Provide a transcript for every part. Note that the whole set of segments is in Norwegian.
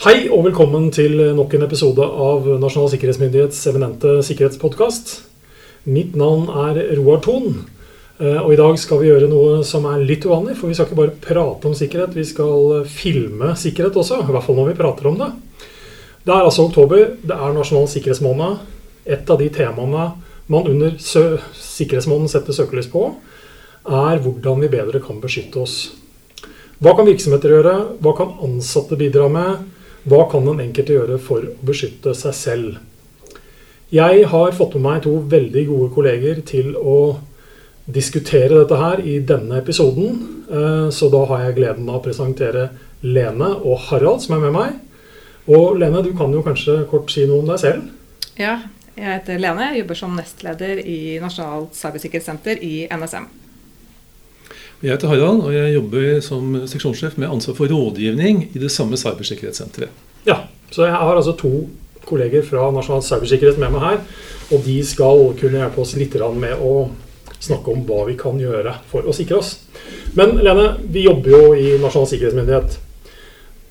Hei og velkommen til nok en episode av Nasjonal sikkerhetsmyndighets eminente sikkerhetspodkast. Mitt navn er Roar Thon, eh, og i dag skal vi gjøre noe som er litt uvanlig. For vi skal ikke bare prate om sikkerhet, vi skal filme sikkerhet også. I hvert fall når vi prater om det. Det er altså oktober, det er nasjonal sikkerhetsmåned. Et av de temaene man under sikkerhetsmåneden setter søkelys på, er hvordan vi bedre kan beskytte oss. Hva kan virksomheter gjøre? Hva kan ansatte bidra med? Hva kan den enkelte gjøre for å beskytte seg selv? Jeg har fått med meg to veldig gode kolleger til å diskutere dette her i denne episoden. Eh, så da har jeg gleden av å presentere Lene og Harald som er med meg. Og Lene, du kan jo kanskje kort si noe om deg selv? Ja, jeg heter Lene. Jeg jobber som nestleder i Nasjonalt cybersikkerhetssenter i NSM. Jeg heter Harald, og jeg jobber som seksjonssjef med ansvar for rådgivning i det samme cybersikkerhetssenteret. Ja, så jeg har altså to kolleger fra Nasjonal cybersikkerhet med meg her. Og de skal kunne hjelpe oss litt med å snakke om hva vi kan gjøre for å sikre oss. Men Lene, vi jobber jo i Nasjonal sikkerhetsmyndighet.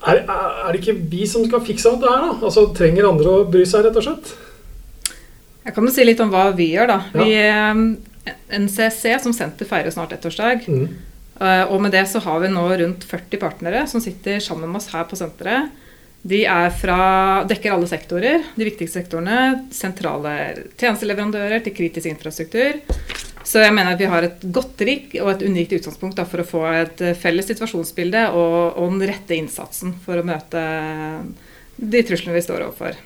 Er, er, det ikke vi som skal fikse alt det her, da? Altså, Trenger andre å bry seg, rett og slett? Jeg kan jo si litt om hva vi gjør, da. Ja. Vi, eh, NCC som senter feirer snart ettårsdag. Mm. Uh, og med det så har vi nå rundt 40 partnere som sitter sammen med oss her på senteret. De er fra, dekker alle sektorer, de viktigste sektorene. Sentrale tjenesteleverandører til kritisk infrastruktur. Så jeg mener at vi har et godt rik og et unikt utgangspunkt da, for å få et felles situasjonsbilde og, og, den rette innsatsen for å møte de truslene vi står overfor.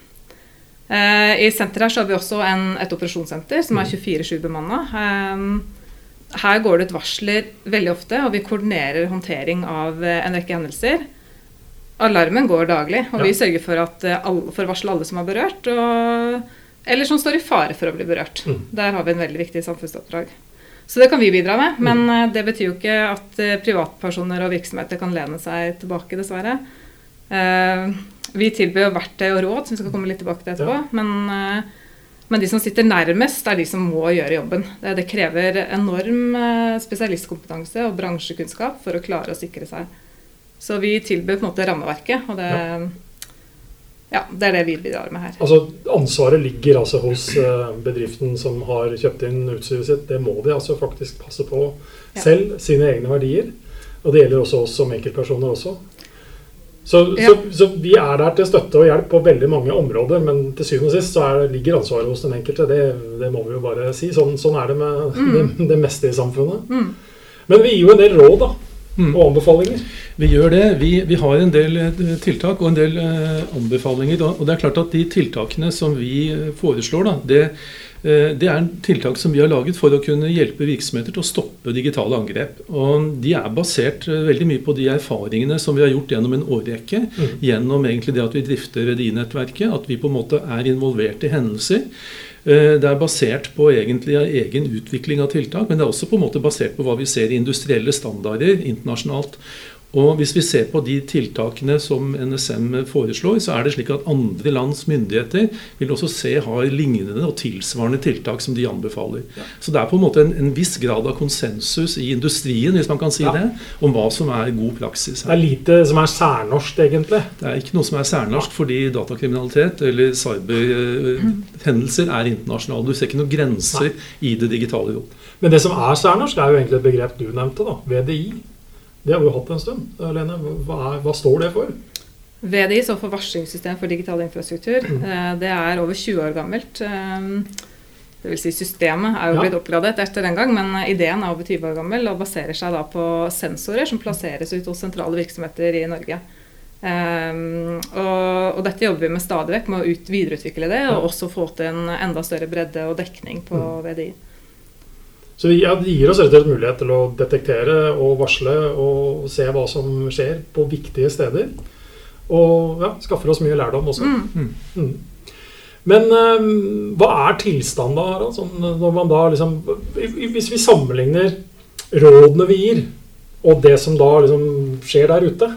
Uh, I senteret har vi også en, et operasjonssenter som er 24-7 bemanna. Um, her går det ut varsler veldig ofte, og vi koordinerer håndtering av eh, en rekke hendelser. Alarmen går daglig, og ja. vi sørger for, at, eh, for å varsle alle som er berørt, og, eller som står i fare for å bli berørt. Mm. Der har vi en veldig viktig samfunnsoppdrag. Så det kan vi bidra med, men mm. Eh, det betyr jo ikke at privatpersoner og virksomheter kan lene seg tilbake, dessverre. Vi tilbyr verktøy og råd, som vi skal komme litt tilbake til etterpå. Ja. men men de som sitter nærmest, er de som må gjøre jobben. Det, det krever enorm eh, spesialistkompetanse og bransjekunnskap for å klare å sikre seg. Så vi tilbyr på en måte rammeverket, og det, ja. ja det er det vi bidrar med her. Altså Ansvaret ligger altså hos eh, bedriften som har kjøpt inn utstyret sitt. Det må de altså faktisk passe på selv, sine egne verdier. Og det gjelder også oss som enkeltpersoner også. Så, ja. så, så, vi er der til støtte og hjelp på veldig mange områder, men til syvende og sist så er, ligger ansvaret hos den enkelte. Det, det, må vi jo bare si. Sånn, sånn er det med mm. det, det, meste i samfunnet. Mm. Men vi gir jo en del råd da, mm. og anbefalinger. Vi gjør det. Vi, vi, har en del eh, tiltak og en del eh, anbefalinger. Og det er klart at de tiltakene som vi eh, foreslår, da, det det er en tiltak som vi har laget for å kunne hjelpe virksomheter til å stoppe digitale angrep. Og De er basert eh, veldig mye på de erfaringene som vi har gjort gjennom en årrekke. Mm. Gjennom egentlig det at vi drifter Redi-nettverket, at vi på en måte er involvert i hendelser. Eh, det er basert på egentlig egen utvikling av tiltak, men det er også på en måte basert på hva vi ser i industrielle standarder internasjonalt. Og Hvis vi ser på de tiltakene som NSM foreslår, så er det slik at andre lands myndigheter vil også se har lignende og tilsvarende tiltak som de anbefaler. Ja. Så det er på en måte en, en, viss grad av konsensus i industrien hvis man kan si ja. det, om hva som er god praksis. Her. Det er lite som er særnorsk, egentlig? Det er ikke noe som er særnorsk, fordi datakriminalitet eller cyberhendelser er internasjonale. Du ser ikke noen grenser Nei. i det digitale rom. Men det som er særnorsk, er jo egentlig et begrep du nevnte, da, VDI. Det har vi jo hatt en stund. Lene, hva, er, hva står det for? VDI står for Varslingssystem for digital infrastruktur. Mm. Eh, det er over 20 år gammelt. Eh, det vil si Systemet er jo blitt oppgradet etter den gang, men ideen er over 20 år gammel og baserer seg da på sensorer som plasseres ut hos sentrale virksomheter i Norge. Um, og, og, dette jobber vi med stadig vekk, med å ut, videreutvikle det og også få til en enda større bredde og dekning på mm. VDI. Så vi, ja, Det gir oss rett og slett mulighet til å detektere og varsle og se hva som skjer på viktige steder. Og ja, skaffer oss mye lærdom også. Mm. Mm. Men um, hva er tilstanden da? Sånn, når man da liksom, hvis vi sammenligner rådene vi gir, og det som da liksom skjer der ute?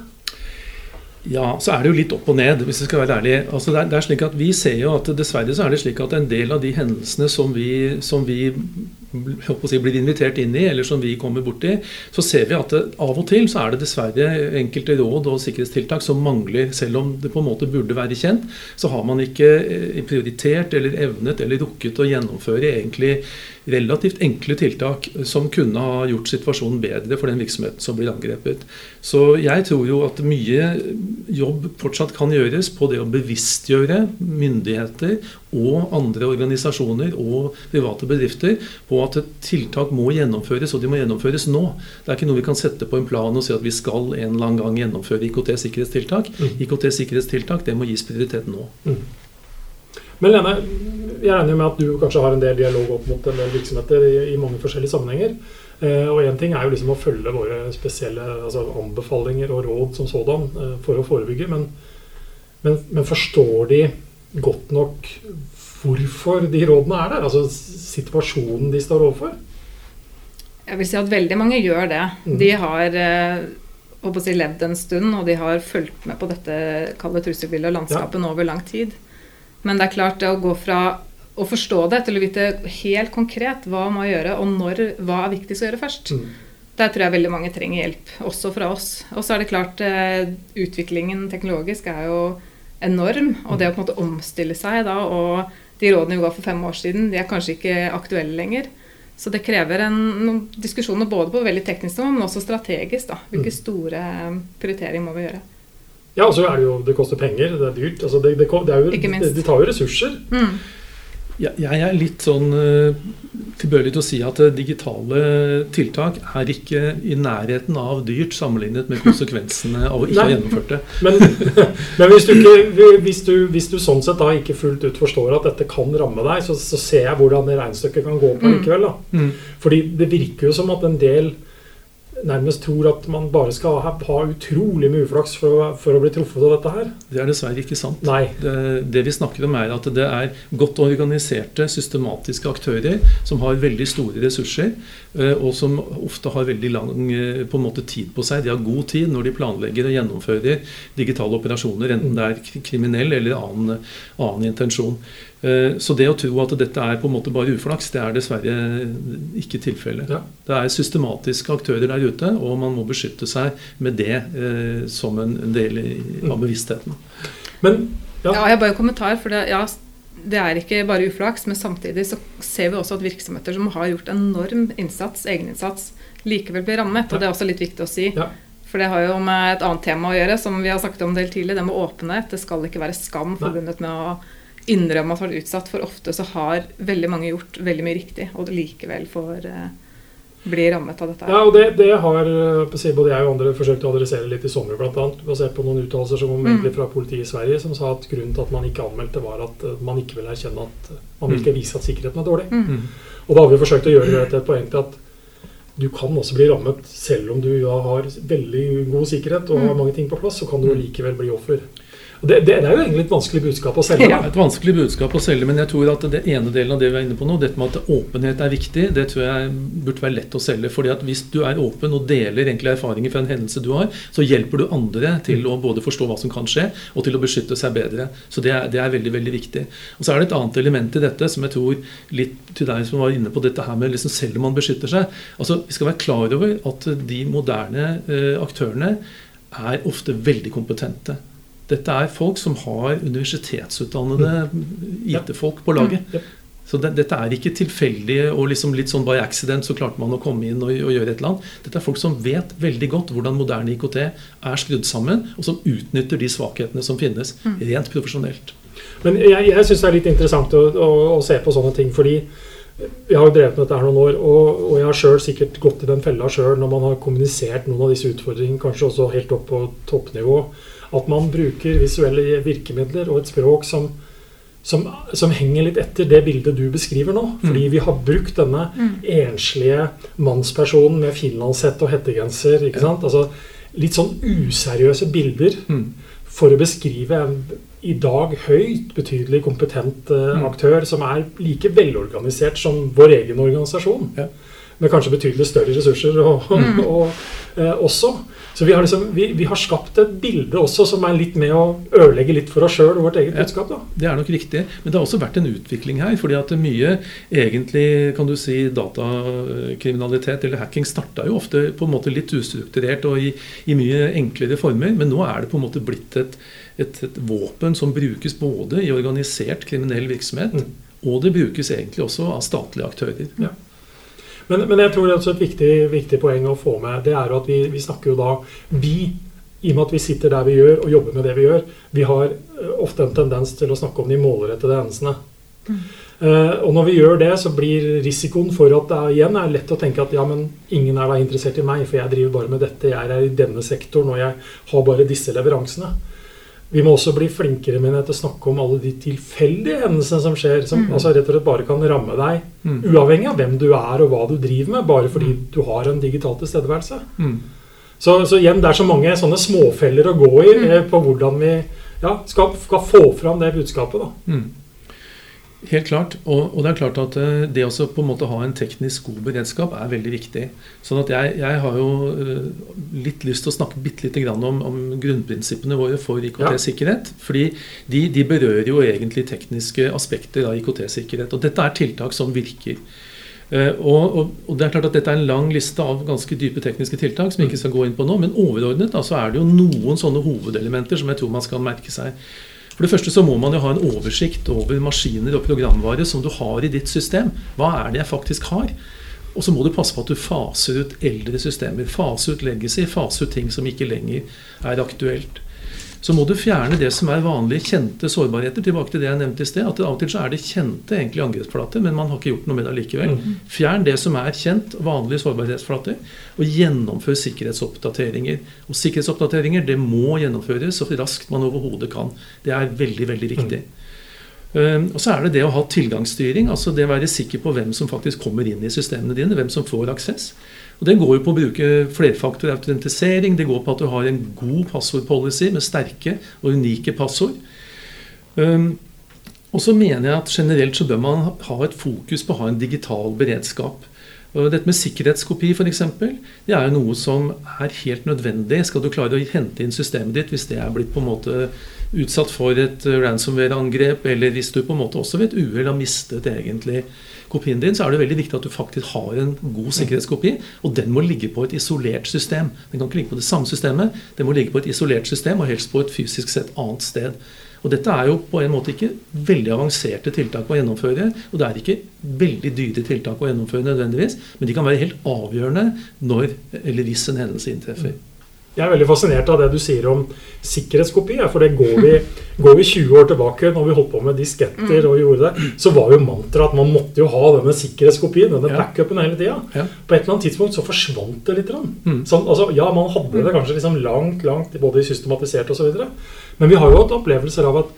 Ja, så er det jo litt opp og ned, hvis vi skal være ærlig. Altså det, er, det, er, slik at Vi ser jo at dessverre så er det slik at en del av de hendelsene som vi, som vi si, blir invitert inn i, eller som vi kommer borti, så ser vi at det, av og til så er det dessverre enkelte råd og sikkerhetstiltak som mangler. Selv om det på en måte burde være kjent, så har man ikke eh, prioritert eller evnet eller rukket å gjennomføre egentlig relativt enkle tiltak som kunne ha gjort situasjonen bedre for den virksomheten som blir angrepet. Så jeg tror jo at mye jobb fortsatt kan gjøres på det å bevisstgjøre myndigheter og andre organisasjoner og private bedrifter på at tiltak må gjennomføres, og de må gjennomføres nå. Det er ikke noe vi kan sette på en plan og si at vi skal en eller annen gang gjennomføre IKT-sikkerhetstiltak. Mm. IKT-sikkerhetstiltak det må gis prioritet nå. Mm. Men Lene, jeg regner med at du kanskje har en del dialog opp mot en del virksomheter i, i mange forskjellige sammenhenger. Eh, og én ting er jo liksom å følge våre spesielle altså anbefalinger og råd som sådan eh, for å forebygge, men, men, men forstår de godt nok hvorfor de rådene er der? Altså situasjonen de står overfor? Jeg vil si at veldig mange gjør det. Mm. De har å si, levd en stund, og de har fulgt med på dette kalde trusselbildet og landskapet ja. over lang tid. Men det er klart, det å gå fra å forstå det til å vite helt konkret hva man må gjøre, og når, hva er viktigst å gjøre først. Mm. Der tror jeg veldig mange trenger hjelp, også fra oss. Og så er det klart, eh, utviklingen teknologisk er jo enorm. Og det å på en måte omstille seg da, og de rådene vi ga for fem år siden, de er kanskje ikke aktuelle lenger. Så det krever en, noen diskusjoner både på veldig teknisk nivå, men også strategisk. da. Hvilke mm. store prioriteringer må vi gjøre. Ja, og så er det jo Det koster penger, det er dyrt. Altså det, det, det, er jo, de tar jo ressurser. Mm. Jeg er litt sånn uh, tilbøyelig til å si at digitale tiltak er ikke i nærheten av dyrt sammenlignet med konsekvensene av å ikke ha gjennomført det. Men, men hvis, du ikke, hvis, du, hvis, du sånn sett da ikke fullt ut forstår at dette kan ramme deg, så, så ser jeg hvordan det regnestykket kan gå på mm. likevel. Da. Mm. Fordi det virker jo som at en del nærmest tror at man bare skal ha, ha utrolig mye uflaks for, for, å bli truffet av dette her. Det er dessverre ikke sant. Det, det, vi snakker om, er at det er godt organiserte, systematiske aktører som har veldig store ressurser, eh, og som ofte har veldig lang eh, på måte, tid på seg. De har god tid når de planlegger og gjennomfører digitale operasjoner, enten det er kriminell eller annen, annen intensjon. Eh, så det å tro at dette er på en måte bare uflaks, det er dessverre ikke tilfellet. Ja. Det er systematiske aktører der ute, og man må beskytte seg med det eh, som en del av bevisstheten. Men, ja. ja, jeg bare en kommentar. for det, ja, det er ikke bare uflaks, men samtidig så ser vi også at virksomheter som har gjort enorm innsats, egeninnsats, likevel blir rammet. Og det er også litt viktig å si. Ja. For det har jo med et annet tema å gjøre, som vi har sagt om del tidlig, det med åpenhet. Det skal ikke være skam forbundet med å innrømme at man har vært utsatt, for ofte så har veldig mange gjort veldig mye riktig, og det likevel får eh, bli rammet av dette. Ja, og det, det har eh, både jeg og andre forsøkt å adressere litt i sommer, bl.a. Basert på noen uttalelser som kom mm. fra politiet i Sverige, som sa at grunnen til at man ikke anmeldte, var at eh, man ikke ville erkjenne at man vil ikke mm. vise at sikkerheten er dårlig. Mm. Og da har vi forsøkt å gjøre det til et poeng til at du kan også bli rammet selv om du ja, har veldig god sikkerhet og har mm. mange ting på plass, så kan du mm. likevel bli offer. Det, det, er jo egentlig et vanskelig budskap å selge. Ja, et vanskelig budskap å selge, men jeg tror at det ene delen av det vi er inne på nå, dette med at åpenhet er viktig, det tror jeg burde være lett å selge. fordi at hvis du er åpen og deler egentlig erfaringer fra en hendelse du har, så hjelper du andre til å både forstå hva som kan skje, og til å beskytte seg bedre. Så det er, det er veldig, veldig viktig. Og så er det et annet element i dette som jeg tror litt til deg som var inne på dette her med liksom selv om man beskytter seg. Altså, Vi skal være klar over at de moderne eh, aktørene er ofte veldig kompetente. Dette er folk som har universitetsutdannede IT-folk på laget. Mm, så det, dette er ikke tilfeldig og liksom litt sånn by accident så klarte man å komme inn og, og, gjøre et eller annet. Dette er folk som vet veldig godt hvordan moderne IKT er skrudd sammen, og som utnytter de svakhetene som finnes, mm. rent profesjonelt. Men jeg, jeg syns det er litt interessant å, å, å, se på sånne ting, fordi vi har drevet med dette her noen år, og, og jeg har sjøl sikkert gått i den fella sjøl når man har kommunisert noen av disse utfordringene, kanskje også helt opp på toppnivå at man bruker visuelle virkemidler og et språk som, som, som, henger litt etter det bildet du beskriver nå. Mm. Fordi vi har brukt denne mm. enslige mannspersonen med finlandshette og hettegenser. ikke sant? Altså Litt sånn useriøse bilder mm. for å beskrive i dag høyt betydelig kompetent uh, aktør som er like velorganisert som vår egen organisasjon. Ja. Med kanskje betydelig større ressurser og, mm. og, eh, også. Så vi har, liksom, vi, vi har, skapt et bilde også som er litt med å ødelegge litt for oss sjøl og vårt eget budskap. Da. Det er nok riktig. Men det har også vært en utvikling her. fordi at mye egentlig kan du si, datakriminalitet eller hacking starta jo ofte på en måte litt ustrukturert og i, i, mye enklere former. Men nå er det på en måte blitt et, et, et våpen som brukes både i organisert kriminell virksomhet, mm. og det brukes egentlig også av statlige aktører. Ja. Men, men, jeg tror det er også et viktig, viktig, poeng å få med. Det er at vi, vi, snakker jo da Vi, i og med at vi sitter der vi gjør og jobber med det vi gjør, vi har eh, ofte en tendens til å snakke om de målrettede hendelsene. Mm. Uh, og når vi gjør det, så blir risikoen for at det er, igjen er lett å tenke at ja, men ingen er da interessert i meg, for jeg driver bare med dette, jeg er i denne sektoren, og jeg har bare disse leveransene. Vi må også bli flinkere med til å snakke om alle de tilfeldige hendelsene som skjer. Som mm. altså rett og slett bare kan ramme deg, mm. uavhengig av hvem du er og hva du driver med, bare fordi mm. du har en digital tilstedeværelse. Mm. Så, så, igjen, det er så mange sånne småfeller å gå i mm. eh, på hvordan vi ja, skal, skal, få fram det budskapet. da. Mm. Helt klart. Og, og, det er klart at eh, det å på en måte ha en teknisk god beredskap er veldig viktig. Sånn at jeg, jeg har jo eh, litt lyst til å snakke bitte lite grann om, om, grunnprinsippene våre for IKT-sikkerhet. Ja. Fordi de, de, berører jo egentlig tekniske aspekter av IKT-sikkerhet. Og dette er tiltak som virker. Uh, og, og, og, det er klart at Dette er en lang liste av ganske dype tekniske tiltak som vi ikke skal gå inn på nå. Men overordnet da, så er det jo noen sånne hovedelementer som jeg tror man skal merke seg. For det første så må man jo ha en oversikt over maskiner og programvare som du har i ditt system. Hva er det jeg faktisk har? Og så må du passe på at du faser ut eldre systemer. Fase ut legacy, fase ut ting som ikke lenger er aktuelt så må du fjerne det som er vanlige, kjente sårbarheter. Tilbake til det jeg nevnte i sted. at Av og til så er det kjente egentlig angrepsflater, men man har ikke gjort noe med det likevel. Mm. Fjern det som er kjent, vanlige sårbarhetsflater, og gjennomfør sikkerhetsoppdateringer. Og sikkerhetsoppdateringer det må gjennomføres så raskt man overhodet kan. Det er veldig, veldig viktig. Uh, og så er det det å ha tilgangsstyring, altså det å være sikker på hvem som faktisk kommer inn i systemene dine, hvem som får aksess. Og Det går jo på å bruke flerfaktorautentisering. Det går på at du har en god passordpolicy med sterke og unike passord. Um, og så mener jeg at generelt så bør man ha et fokus på å ha en digital beredskap. Dette med sikkerhetskopi for eksempel, det er jo noe som er helt nødvendig. Skal du klare å hente inn systemet ditt hvis det er blitt på en måte utsatt for et ransomware-angrep, eller hvis du på en måte også ved et uhell har mistet egentlig kopien din, så er det veldig viktig at du faktisk har en god sikkerhetskopi. Og den må ligge på et isolert system. Den kan ikke ligge på det samme systemet, den må ligge på et isolert system, og helst på et fysisk sett annet sted. Og Dette er jo på en måte ikke veldig avanserte tiltak å gjennomføre. Og det er ikke veldig dyre tiltak å gjennomføre nødvendigvis, men de kan være helt avgjørende når eller hvis en hendelse inntreffer. Jeg er veldig fascinert av det du sier om sikkerhetskopi. For det går vi, går vi 20 år tilbake, når vi holdt på med disketter mm. og gjorde det, så var jo mantraet at man måtte jo ha denne sikkerhetskopien, denne ja. backupen hele tida. Ja. På et eller annet tidspunkt så forsvant det litt. Mm. Sånn, altså, ja, man hadde det kanskje liksom langt, langt både systematisert osv. Men vi har jo hatt opplevelser av at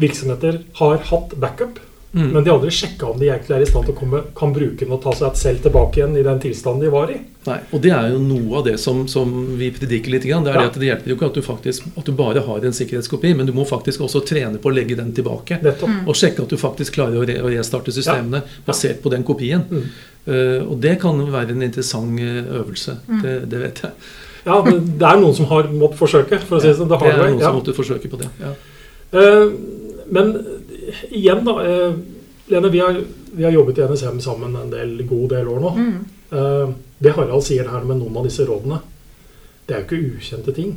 virksomheter har hatt backup. Mm. Men de har aldri sjekka om de egentlig er i stand til å komme, kan bruke den og ta seg selv tilbake igjen i den tilstanden de var i. Nei, og Det er jo noe av det som, som vi prediker litt. Grann. Det er ja. det at det hjelper jo ikke at du, faktisk, at du bare har en sikkerhetskopi, men du må faktisk også trene på å legge den tilbake. Mm. Og sjekke at du faktisk klarer å, re å restarte systemene ja. basert på den kopien. Mm. Uh, og det kan være en interessant eh, øvelse. Mm. Det, det, vet jeg. Ja, det, det er noen som har måttet forsøke, for å si det sånn. Det, det er noen som måtte forsøke på det. Ja. Uh, men igjen, da. Eh, Lene, vi har, vi har, jobbet i NSM sammen en del, god del år nå. Mm. Eh, det Harald sier her med noen av disse rådene, det er jo ikke ukjente ting.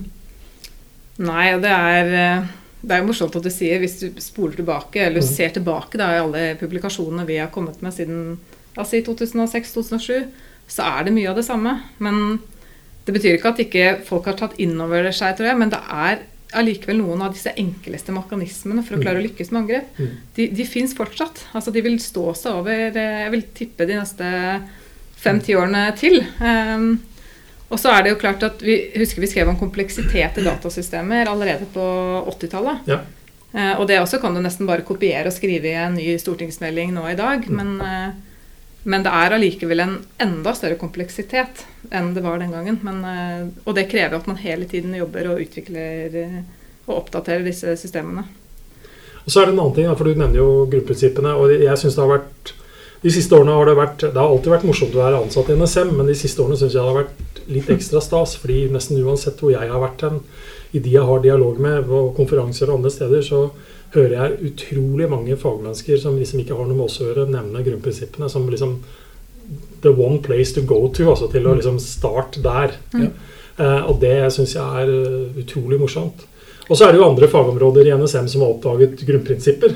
Nei, det er, eh, det er jo morsomt at du sier, hvis du spoler tilbake, eller mm. ser tilbake da, i alle publikasjonene vi har kommet med siden altså 2006-2007, så er det mye av det samme. Men det betyr ikke at ikke folk har tatt inn over seg, tror jeg, men det er allikevel noen av disse enkleste mekanismene for å klare å mm. lykkes med angrep, mm. de, de fins fortsatt. Altså De vil stå seg over eh, Jeg vil tippe de neste fem-ti årene til. Um, og så er det jo klart at vi husker vi skrev om kompleksitet i datasystemer allerede på 80-tallet. Ja. Uh, og det også kan du nesten bare kopiere og skrive i en ny stortingsmelding nå i dag. Mm. Men uh, men det er allikevel en enda større kompleksitet enn det var den gangen. Men, eh, og det krever at man hele tiden jobber og utvikler eh, og oppdaterer disse systemene. Og så er det en annen ting, for Du nevner jo grunnprinsippene. og jeg synes det har vært de siste årene har det vært Det har alltid vært morsomt å være ansatt i NSM, men de siste årene syns jeg det har vært litt ekstra stas. fordi nesten uansett hvor jeg har vært hen, i de jeg har dialog med, på konferanser og andre steder, så hører jeg utrolig mange fagmennesker som liksom ikke har noe med oss å gjøre, nevne grunnprinsippene som liksom the one place to go to. Altså til å mm. liksom starte der. Mm. Uh, og det syns jeg er uh, utrolig morsomt. Og så er det jo andre fagområder i NSM som har oppdaget grunnprinsipper.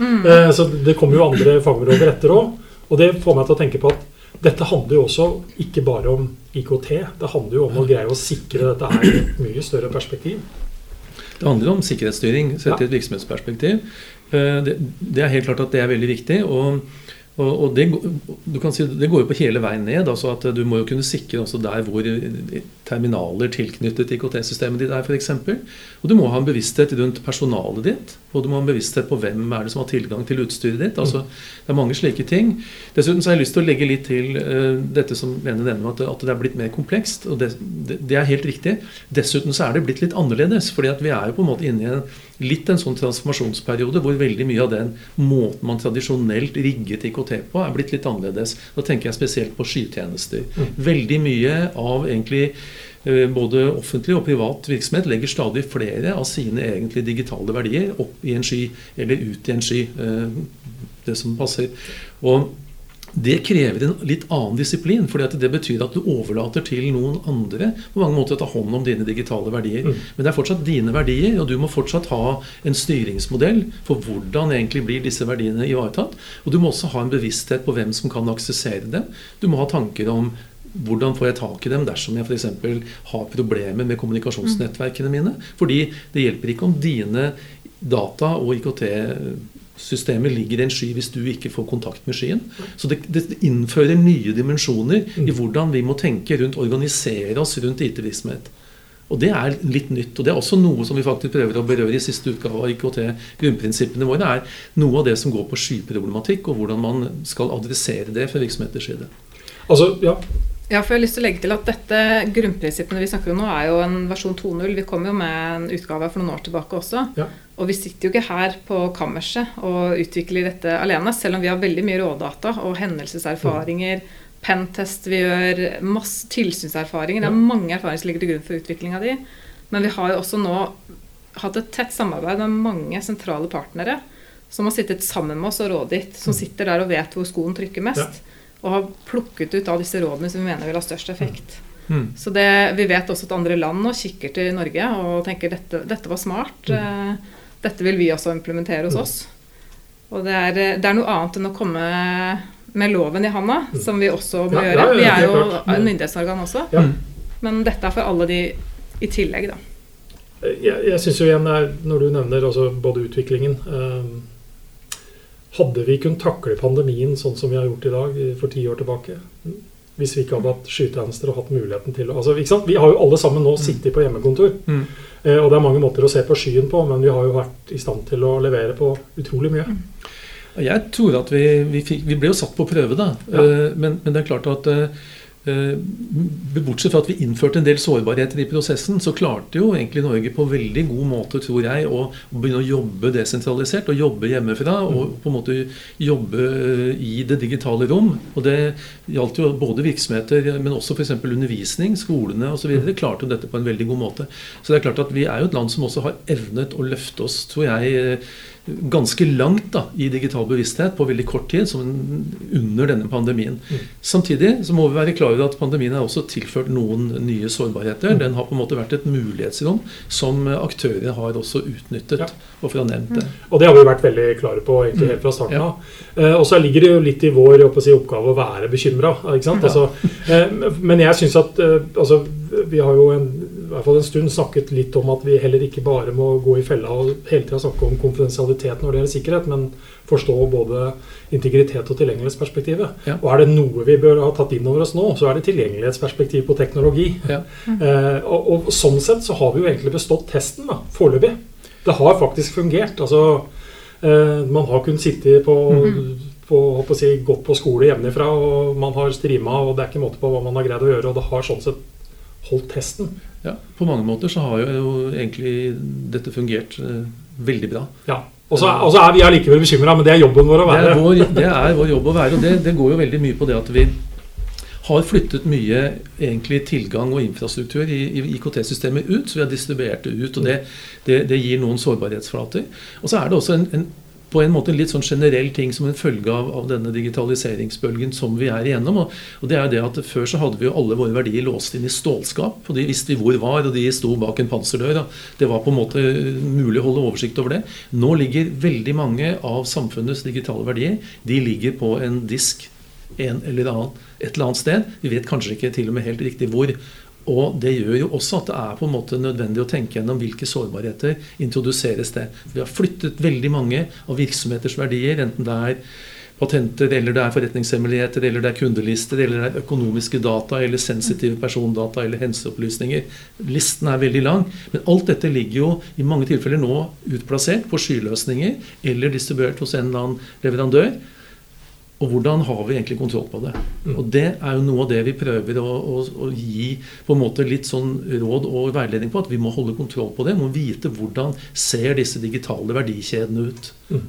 Mm. uh, så det kommer jo andre fagområder etter òg. Og det får meg til å tenke på at dette handler jo også ikke bare om IKT. Det handler jo om å greie å sikre dette her i et mye større perspektiv. Det handler om sikkerhetsstyring sett i et virksomhetsperspektiv. Det, det, er helt klart at det er veldig viktig. og og, og det, si, det, går jo på hele veien ned. altså at Du må jo kunne sikre også der hvor terminaler tilknyttet IKT-systemet ditt er, f.eks. Og du må ha en bevissthet rundt personalet ditt. Og du må ha en bevissthet på hvem er det som har tilgang til utstyret ditt. altså Det er mange slike ting. Dessuten så har jeg lyst til å legge litt til uh, dette som Lene nevner, at, at det er blitt mer komplekst. og det, det, det, er helt riktig. Dessuten så er det blitt litt annerledes. fordi at vi er jo på en måte inne i en, litt en sånn transformasjonsperiode hvor veldig mye av den måten man tradisjonelt rigget IKT på, er blitt litt annerledes. Da tenker jeg spesielt på skytjenester. Mm. Veldig mye av egentlig eh, både offentlig og privat virksomhet legger stadig flere av sine egentlig digitale verdier opp i en sky eller ut i en sky. Eh, det som passer. Og det krever en litt annen disiplin. for det betyr at du overlater til noen andre på mange måter å ta hånd om dine digitale verdier. Mm. Men det er fortsatt dine verdier, og du må fortsatt ha en styringsmodell for hvordan egentlig blir disse verdiene ivaretatt. Og du må også ha en bevissthet på hvem som kan aksessere dem. Du må ha tanker om hvordan får jeg tak i dem dersom jeg f.eks. har problemer med kommunikasjonsnettverkene mine? Fordi det hjelper ikke om dine data og IKT systemet ligger i en sky hvis du ikke får kontakt med skyen. Så det, det innfører nye dimensjoner i mm. hvordan vi må tenke rundt, organisere oss rundt IT-virksomhet. Og Det er litt nytt. og Det er også noe som vi faktisk prøver å berøre i siste utgave av IKT. Grunnprinsippene våre er noe av det som går på skyproblematikk, og hvordan man skal adressere det fra virksomheters side. Altså, ja, ja, for jeg har lyst til å legge til at dette Grunnprinsippene vi snakker om nå, er jo en versjon 2.0. Vi kom jo med en utgave for noen år tilbake også. Ja. Og vi sitter jo ikke her på kammerset og utvikler dette alene, selv om vi har veldig mye rådata og hendelseserfaringer. Mm. Pentest, vi gjør masse tilsynserfaringer. Det er mange erfaringer som ligger til grunn for utviklinga di. Men vi har jo også nå hatt et tett samarbeid med mange sentrale partnere som har sittet sammen med oss og rådgitt, som mm. sitter der og vet hvor skoen trykker mest. Ja og har plukket ut av disse rådene som vi mener vil ha størst effekt. Mm. mm. Så det, Vi vet også at andre land nå kikker til Norge og tenker dette, dette var smart. Mm. Eh, dette vil vi også implementere hos mm. oss. Og det er, det er, noe annet enn å komme med loven i handa, mm. som vi også må ja, gjøre. Ja, ja, vi er jo en myndighetsorgan også. Men dette er for alle de i tillegg, da. Jeg, jeg syns jo igjen, når du nevner både utviklingen eh, hadde vi kunnet takle pandemien sånn som vi har gjort i dag for ti år tilbake? Hvis vi ikke hadde hatt skytjenester og hatt muligheten til altså, Vi har jo alle sammen nå sittet på hjemmekontor. Mm. Eh, og det er mange måter å se på skyen på, men vi har jo vært i stand til å levere på utrolig mye. Jeg tror at vi, vi, fikk, vi ble jo satt på prøve, da. Ja. Eh, men, men, det er klart at eh, Eh, bortsett fra at vi innførte en del sårbarheter i prosessen, så klarte jo egentlig Norge på veldig god måte, tror jeg, å begynne å jobbe desentralisert. Og jobbe hjemmefra. Og på en måte jobbe eh, i det digitale rom. Og det gjaldt jo både virksomheter, men også f.eks. undervisning, skolene osv. Klarte jo dette på en veldig god måte. Så det er klart at vi er jo et land som også har evnet å løfte oss, tror jeg, eh, ganske langt da, i digital bevissthet på veldig kort tid, som under denne pandemien. Mm. Samtidig så må vi være klar over at pandemien har også tilført noen nye sårbarheter. Mm. Den har på en måte vært et mulighetsrom som aktører har også utnyttet. Ja. Og for å nevnt det. Mm. Og det har vi vært veldig klare på egentlig helt fra starten av. Ja. Eh, og så ligger det jo litt i vår si, oppgave å være bekymra. Ja. Altså, eh, men jeg syns at eh, altså, vi har jo en hvert fall en stund snakket litt om at vi heller ikke bare må gå i fella og hele tida snakke om konfidensialitet når det gjelder sikkerhet, men forstå både integritet og tilgjengelighetsperspektivet. Ja. Og er det noe vi bør ha tatt inn over oss nå, så er det tilgjengelighetsperspektiv på teknologi. Ja. Eh, og, og, sånn sett så har vi jo egentlig bestått testen da, foreløpig. Det har faktisk fungert. Altså, eh, man har kunnet sitte på mm på, på si, gått på skole hjemmefra, og man har strima, og det er ikke måte på hva man har greid å gjøre. Og det har sånn sett holdt testen. Ja, På mange måter så har jo egentlig dette fungert eh, veldig bra. Ja, og så er vi allikevel bekymra, men det er jobben vår å være. Det er vår, det er vår jobb å være, og det, det, går jo veldig mye på det at vi har flyttet mye egentlig tilgang og infrastruktur i, i IKT-systemet ut. Så vi har distribuert det ut. og det, det, det gir noen sårbarhetsflater. Og så er det også en, en på en måte en litt sånn generell ting som en følge av, av denne digitaliseringsbølgen som vi er igjennom. Og, og, det er det at Før så hadde vi jo alle våre verdier låst inn i stålskap. og De visste vi hvor var, og de sto bak en panserdør. Det var på en måte mulig å holde oversikt over det. Nå ligger veldig mange av samfunnets digitale verdier de ligger på en disk en eller annen, et eller annet sted. Vi vet kanskje ikke til og med helt riktig hvor. Og det gjør jo også at det er på en måte nødvendig å tenke gjennom hvilke sårbarheter introduseres det. Vi har flyttet veldig mange av virksomheters verdier, enten det er patenter, eller det er forretningshemmeligheter, eller det er kundelister, eller det er økonomiske data, eller sensitive persondata, eller helseopplysninger. Listen er veldig lang. Men alt dette ligger jo i mange tilfeller nå utplassert på skyløsninger eller distribuert hos en eller annen leverandør. Og hvordan har vi egentlig kontroll på det? Mm. Og Det er jo noe av det vi prøver å, å, å, gi på en måte litt sånn råd og veiledning på. At vi må holde kontroll på det. Må vite hvordan ser disse digitale verdikjedene ut. Mm.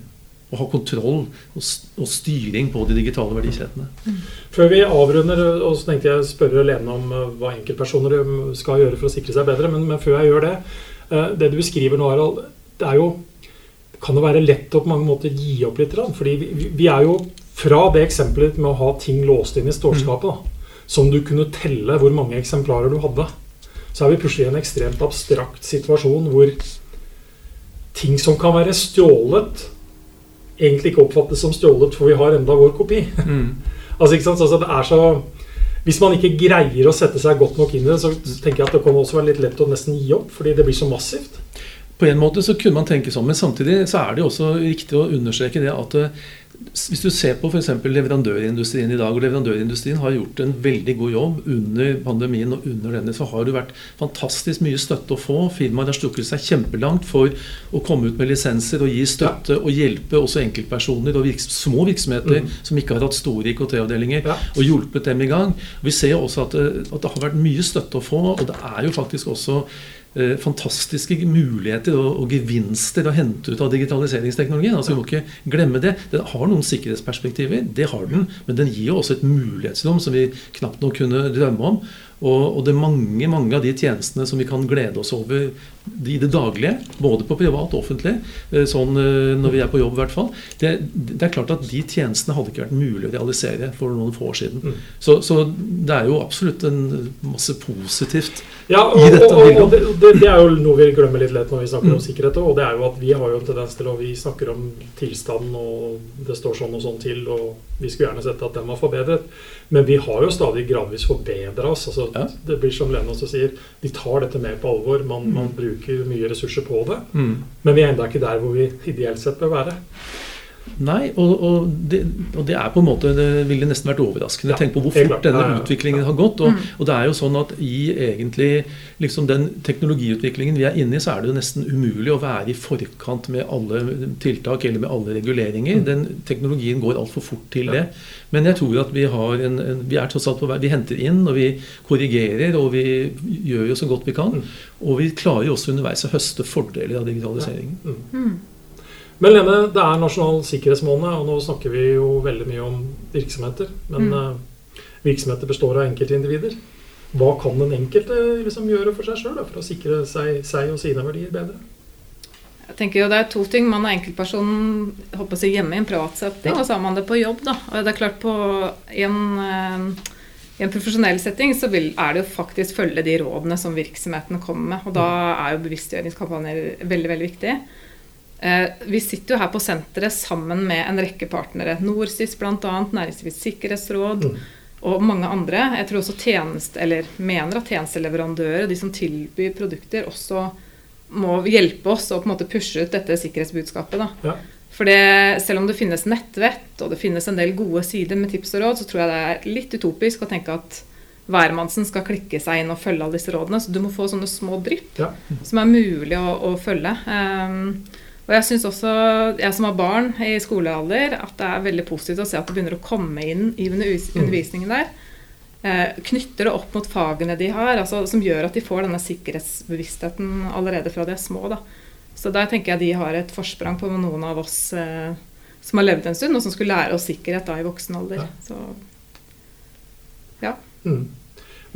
Og ha kontroll og, og, styring på de digitale verdikjedene. Mm. Før vi avrunder, og så tenkte jeg å spørre Lene om eh, hva enkeltpersoner skal gjøre for å sikre seg bedre. Men, men før jeg gjør det eh, Det du beskriver nå, Harald, det er jo kan det være lett å på mange måter gi opp litt. Fordi vi, vi er jo fra det eksempelet med å ha ting låst inn i stålskapet, da, som du kunne telle hvor mange eksemplarer du hadde, så er vi plutselig i en ekstremt abstrakt situasjon hvor ting som kan være stjålet, egentlig ikke oppfattes som stjålet, for vi har enda vår kopi. Mm. altså, ikke sant? Altså, det er så hvis man ikke greier å sette seg godt nok inn i det, så tenker jeg at det kan også være litt lett å nesten gi opp, fordi det blir så massivt. På en måte så kunne man tenke sånn, men samtidig så er det jo også riktig å understreke det at hvis du ser på f.eks. leverandørindustrien i dag, og leverandørindustrien har gjort en veldig god jobb under pandemien og under denne, så har det vært fantastisk mye støtte å få. Firmaer har strukket seg kjempelangt for å komme ut med lisenser og gi støtte ja. og hjelpe også enkeltpersoner og virks små virksomheter mm. som ikke har hatt store IKT-avdelinger, ja. og hjulpet dem i gang. Vi ser også at det, at det har vært mye støtte å få, og det er jo faktisk også Eh, fantastiske muligheter og, og, gevinster å hente ut av digitaliseringsteknologien. Altså, vi må ikke glemme det. Den har noen sikkerhetsperspektiver, det har den, men den gir jo også et mulighetsrom som vi knapt nok kunne drømme om. Og, og, det er mange, mange av de tjenestene som vi kan glede oss over i det daglige, både på privat og offentlig, eh, sånn eh, når vi er på jobb i hvert fall, det, det, er klart at de tjenestene hadde ikke vært mulig å realisere for noen få år siden. Mm. Så, så, det er jo absolutt en masse positivt ja, og, i dette bildet. Og, og det, det, er jo noe vi glemmer litt lett når vi snakker mm. om sikkerhet. Og det er jo at vi har jo en tendens til å vi snakker om tilstanden, og det står sånn og sånn til, og vi skulle gjerne sett at den var forbedret. Men vi har jo stadig gradvis forbedra oss. Altså, ja. Det blir som Lene også sier, de tar dette mer på alvor. Man, mm. man bruker mye ressurser på det. Mm. Men vi er ennå ikke der hvor vi ideelt sett bør være. Nei, og, og, det, og, det, er på en måte Det ville nesten vært overraskende. Ja, Tenk på hvor fort denne utviklingen har gått. Og, mm. og, det er jo sånn at i egentlig liksom den teknologiutviklingen vi er inne i, så er det jo nesten umulig å være i forkant med alle tiltak eller med alle reguleringer. Mm. Den teknologien går altfor fort til det. Men jeg tror at vi har en, en vi er tross alt på vei, vi henter inn, og vi korrigerer, og vi gjør jo så godt vi kan. Mm. Og vi klarer jo også underveis å høste fordeler av digitaliseringen. Ja. Mm. Men Lene, det er nasjonal sikkerhetsmåned, og nå snakker vi jo veldig mye om virksomheter. Men mm. uh, virksomheter består av enkeltindivider. Hva kan den enkelte liksom gjøre for seg sjøl for å sikre seg, seg, og sine verdier bedre? Jeg tenker jo Det er to ting. Man er enkeltperson håper jeg, hjemme i en privat setting, ja. og så har man det på jobb. da. Og det er klart på en, i en profesjonell setting så vil, er det jo faktisk følge de rådene som virksomhetene kommer med. Og da er jo bevisstgjøringskampanjer veldig, veldig viktig. Eh, vi sitter jo her på senteret sammen med en rekke partnere. NorSIS bl.a., Næringslivets sikkerhetsråd mm. og mange andre. Jeg tror også tjeneste, eller mener at tjenesteleverandører de som tilbyr produkter, også må hjelpe oss å på en måte pushe ut dette sikkerhetsbudskapet. Ja. For selv om det finnes nettvett og det finnes en del gode sider med tips og råd, så tror jeg det er litt utopisk å tenke at hvermannsen skal klikke seg inn og følge alle disse rådene. Så du må få sånne små drypp ja. som er mulig å, å følge. Um, og jeg syns også, jeg som har barn i skolealder, at det er veldig positivt å se at det begynner å komme inn i mm. undervisningen der. Eh, knytter det opp mot fagene de har, altså, som gjør at de får denne sikkerhetsbevisstheten allerede fra de er små. Da. Så der tenker jeg de har et forsprang på noen av oss eh, som har levd en stund, og som skulle lære oss sikkerhet da i voksen alder. Ja. Så, ja. Mm.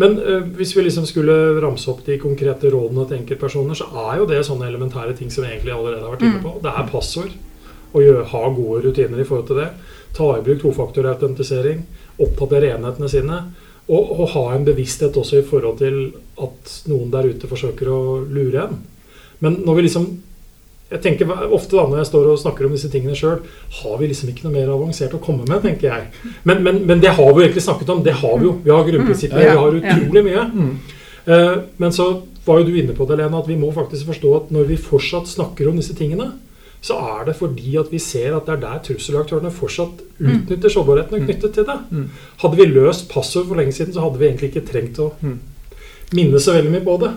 Men uh, hvis vi liksom skulle ramse opp de konkrete rådene til enkeltpersoner, så er jo det sånne elementære ting som vi egentlig allerede har vært inne på. Mm. Det er passord. Å ha gode rutiner i forhold til det. Ta i bruk tofaktorautentisering. Oppdatere enhetene sine. Og, og, ha en bevissthet også i forhold til at noen der ute forsøker å lure en. Men når vi liksom jeg tenker ofte da når jeg står og snakker om disse tingene sjøl, har vi liksom ikke noe mer avansert å komme med, tenker jeg. Men, men, men det har vi jo egentlig snakket om. Det har vi jo. Vi har grunnprinsipper. Vi har utrolig mye. Uh, men så var jo du inne på det, Lena, at vi må faktisk forstå at når vi fortsatt snakker om disse tingene, så er det fordi at vi ser at det er der trusselaktørene fortsatt utnytter sårbarhetene knyttet til det. Hadde vi løst passord for lenge siden, så hadde vi egentlig ikke trengt å minne så veldig mye på det.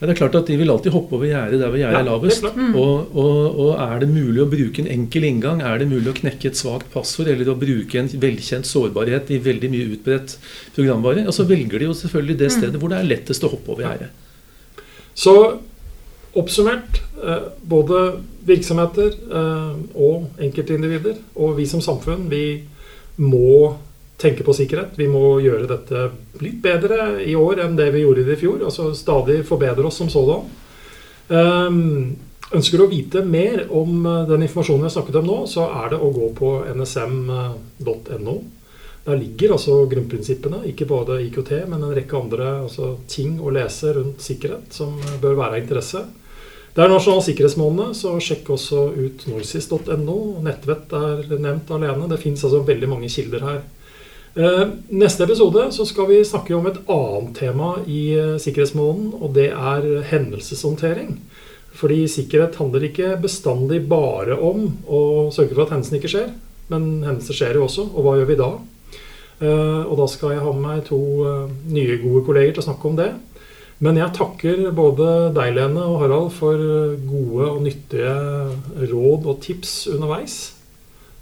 Ja, det er klart at De vil alltid hoppe over gjerdet der hvor gjerdet er lavest. Mm. Og, og, og, Er det mulig å bruke en enkel inngang, er det mulig å knekke et svakt passord eller å bruke en velkjent sårbarhet i veldig mye utbredt programvare, og så velger de jo selvfølgelig det mm. stedet hvor det er lettest å hoppe over gjerdet. Så oppsummert, eh, både virksomheter eh, og enkeltindivider og vi som samfunn, vi må tenke på sikkerhet. Vi må gjøre dette litt bedre i år enn det vi gjorde i fjor. Altså stadig forbedre oss som sådan. Um, ønsker du å vite mer om eh, den informasjonen vi har snakket om nå, så er det å gå på nsm.no. Der ligger altså grunnprinsippene, ikke bare IKT, men en rekke andre altså, ting å lese rundt sikkerhet som bør være av interesse. Det er Nasjonal sikkerhetsmåned, så sjekk også ut norsis.no. Nettvett er nevnt alene. Det fins altså veldig mange kilder her. Eh, neste episode så skal vi snakke om et annet tema i sikkerhetsmålen, sikkerhetsmåneden, og det er hendelseshåndtering. Fordi sikkerhet handler ikke bestandig bare om å sørge for at hendelsen ikke skjer. Men hendelser skjer jo også, og hva gjør vi da? Eh, og da skal jeg ha med meg to nye, gode kolleger til å snakke om det. Men jeg takker både deg, Lene, og Harald for gode og nyttige råd og tips underveis.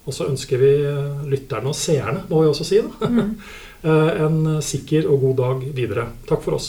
Og så ønsker vi eh, lytterne og seerne, må vi også si, da, mm. Eh, en sikker og god dag videre. Takk for oss.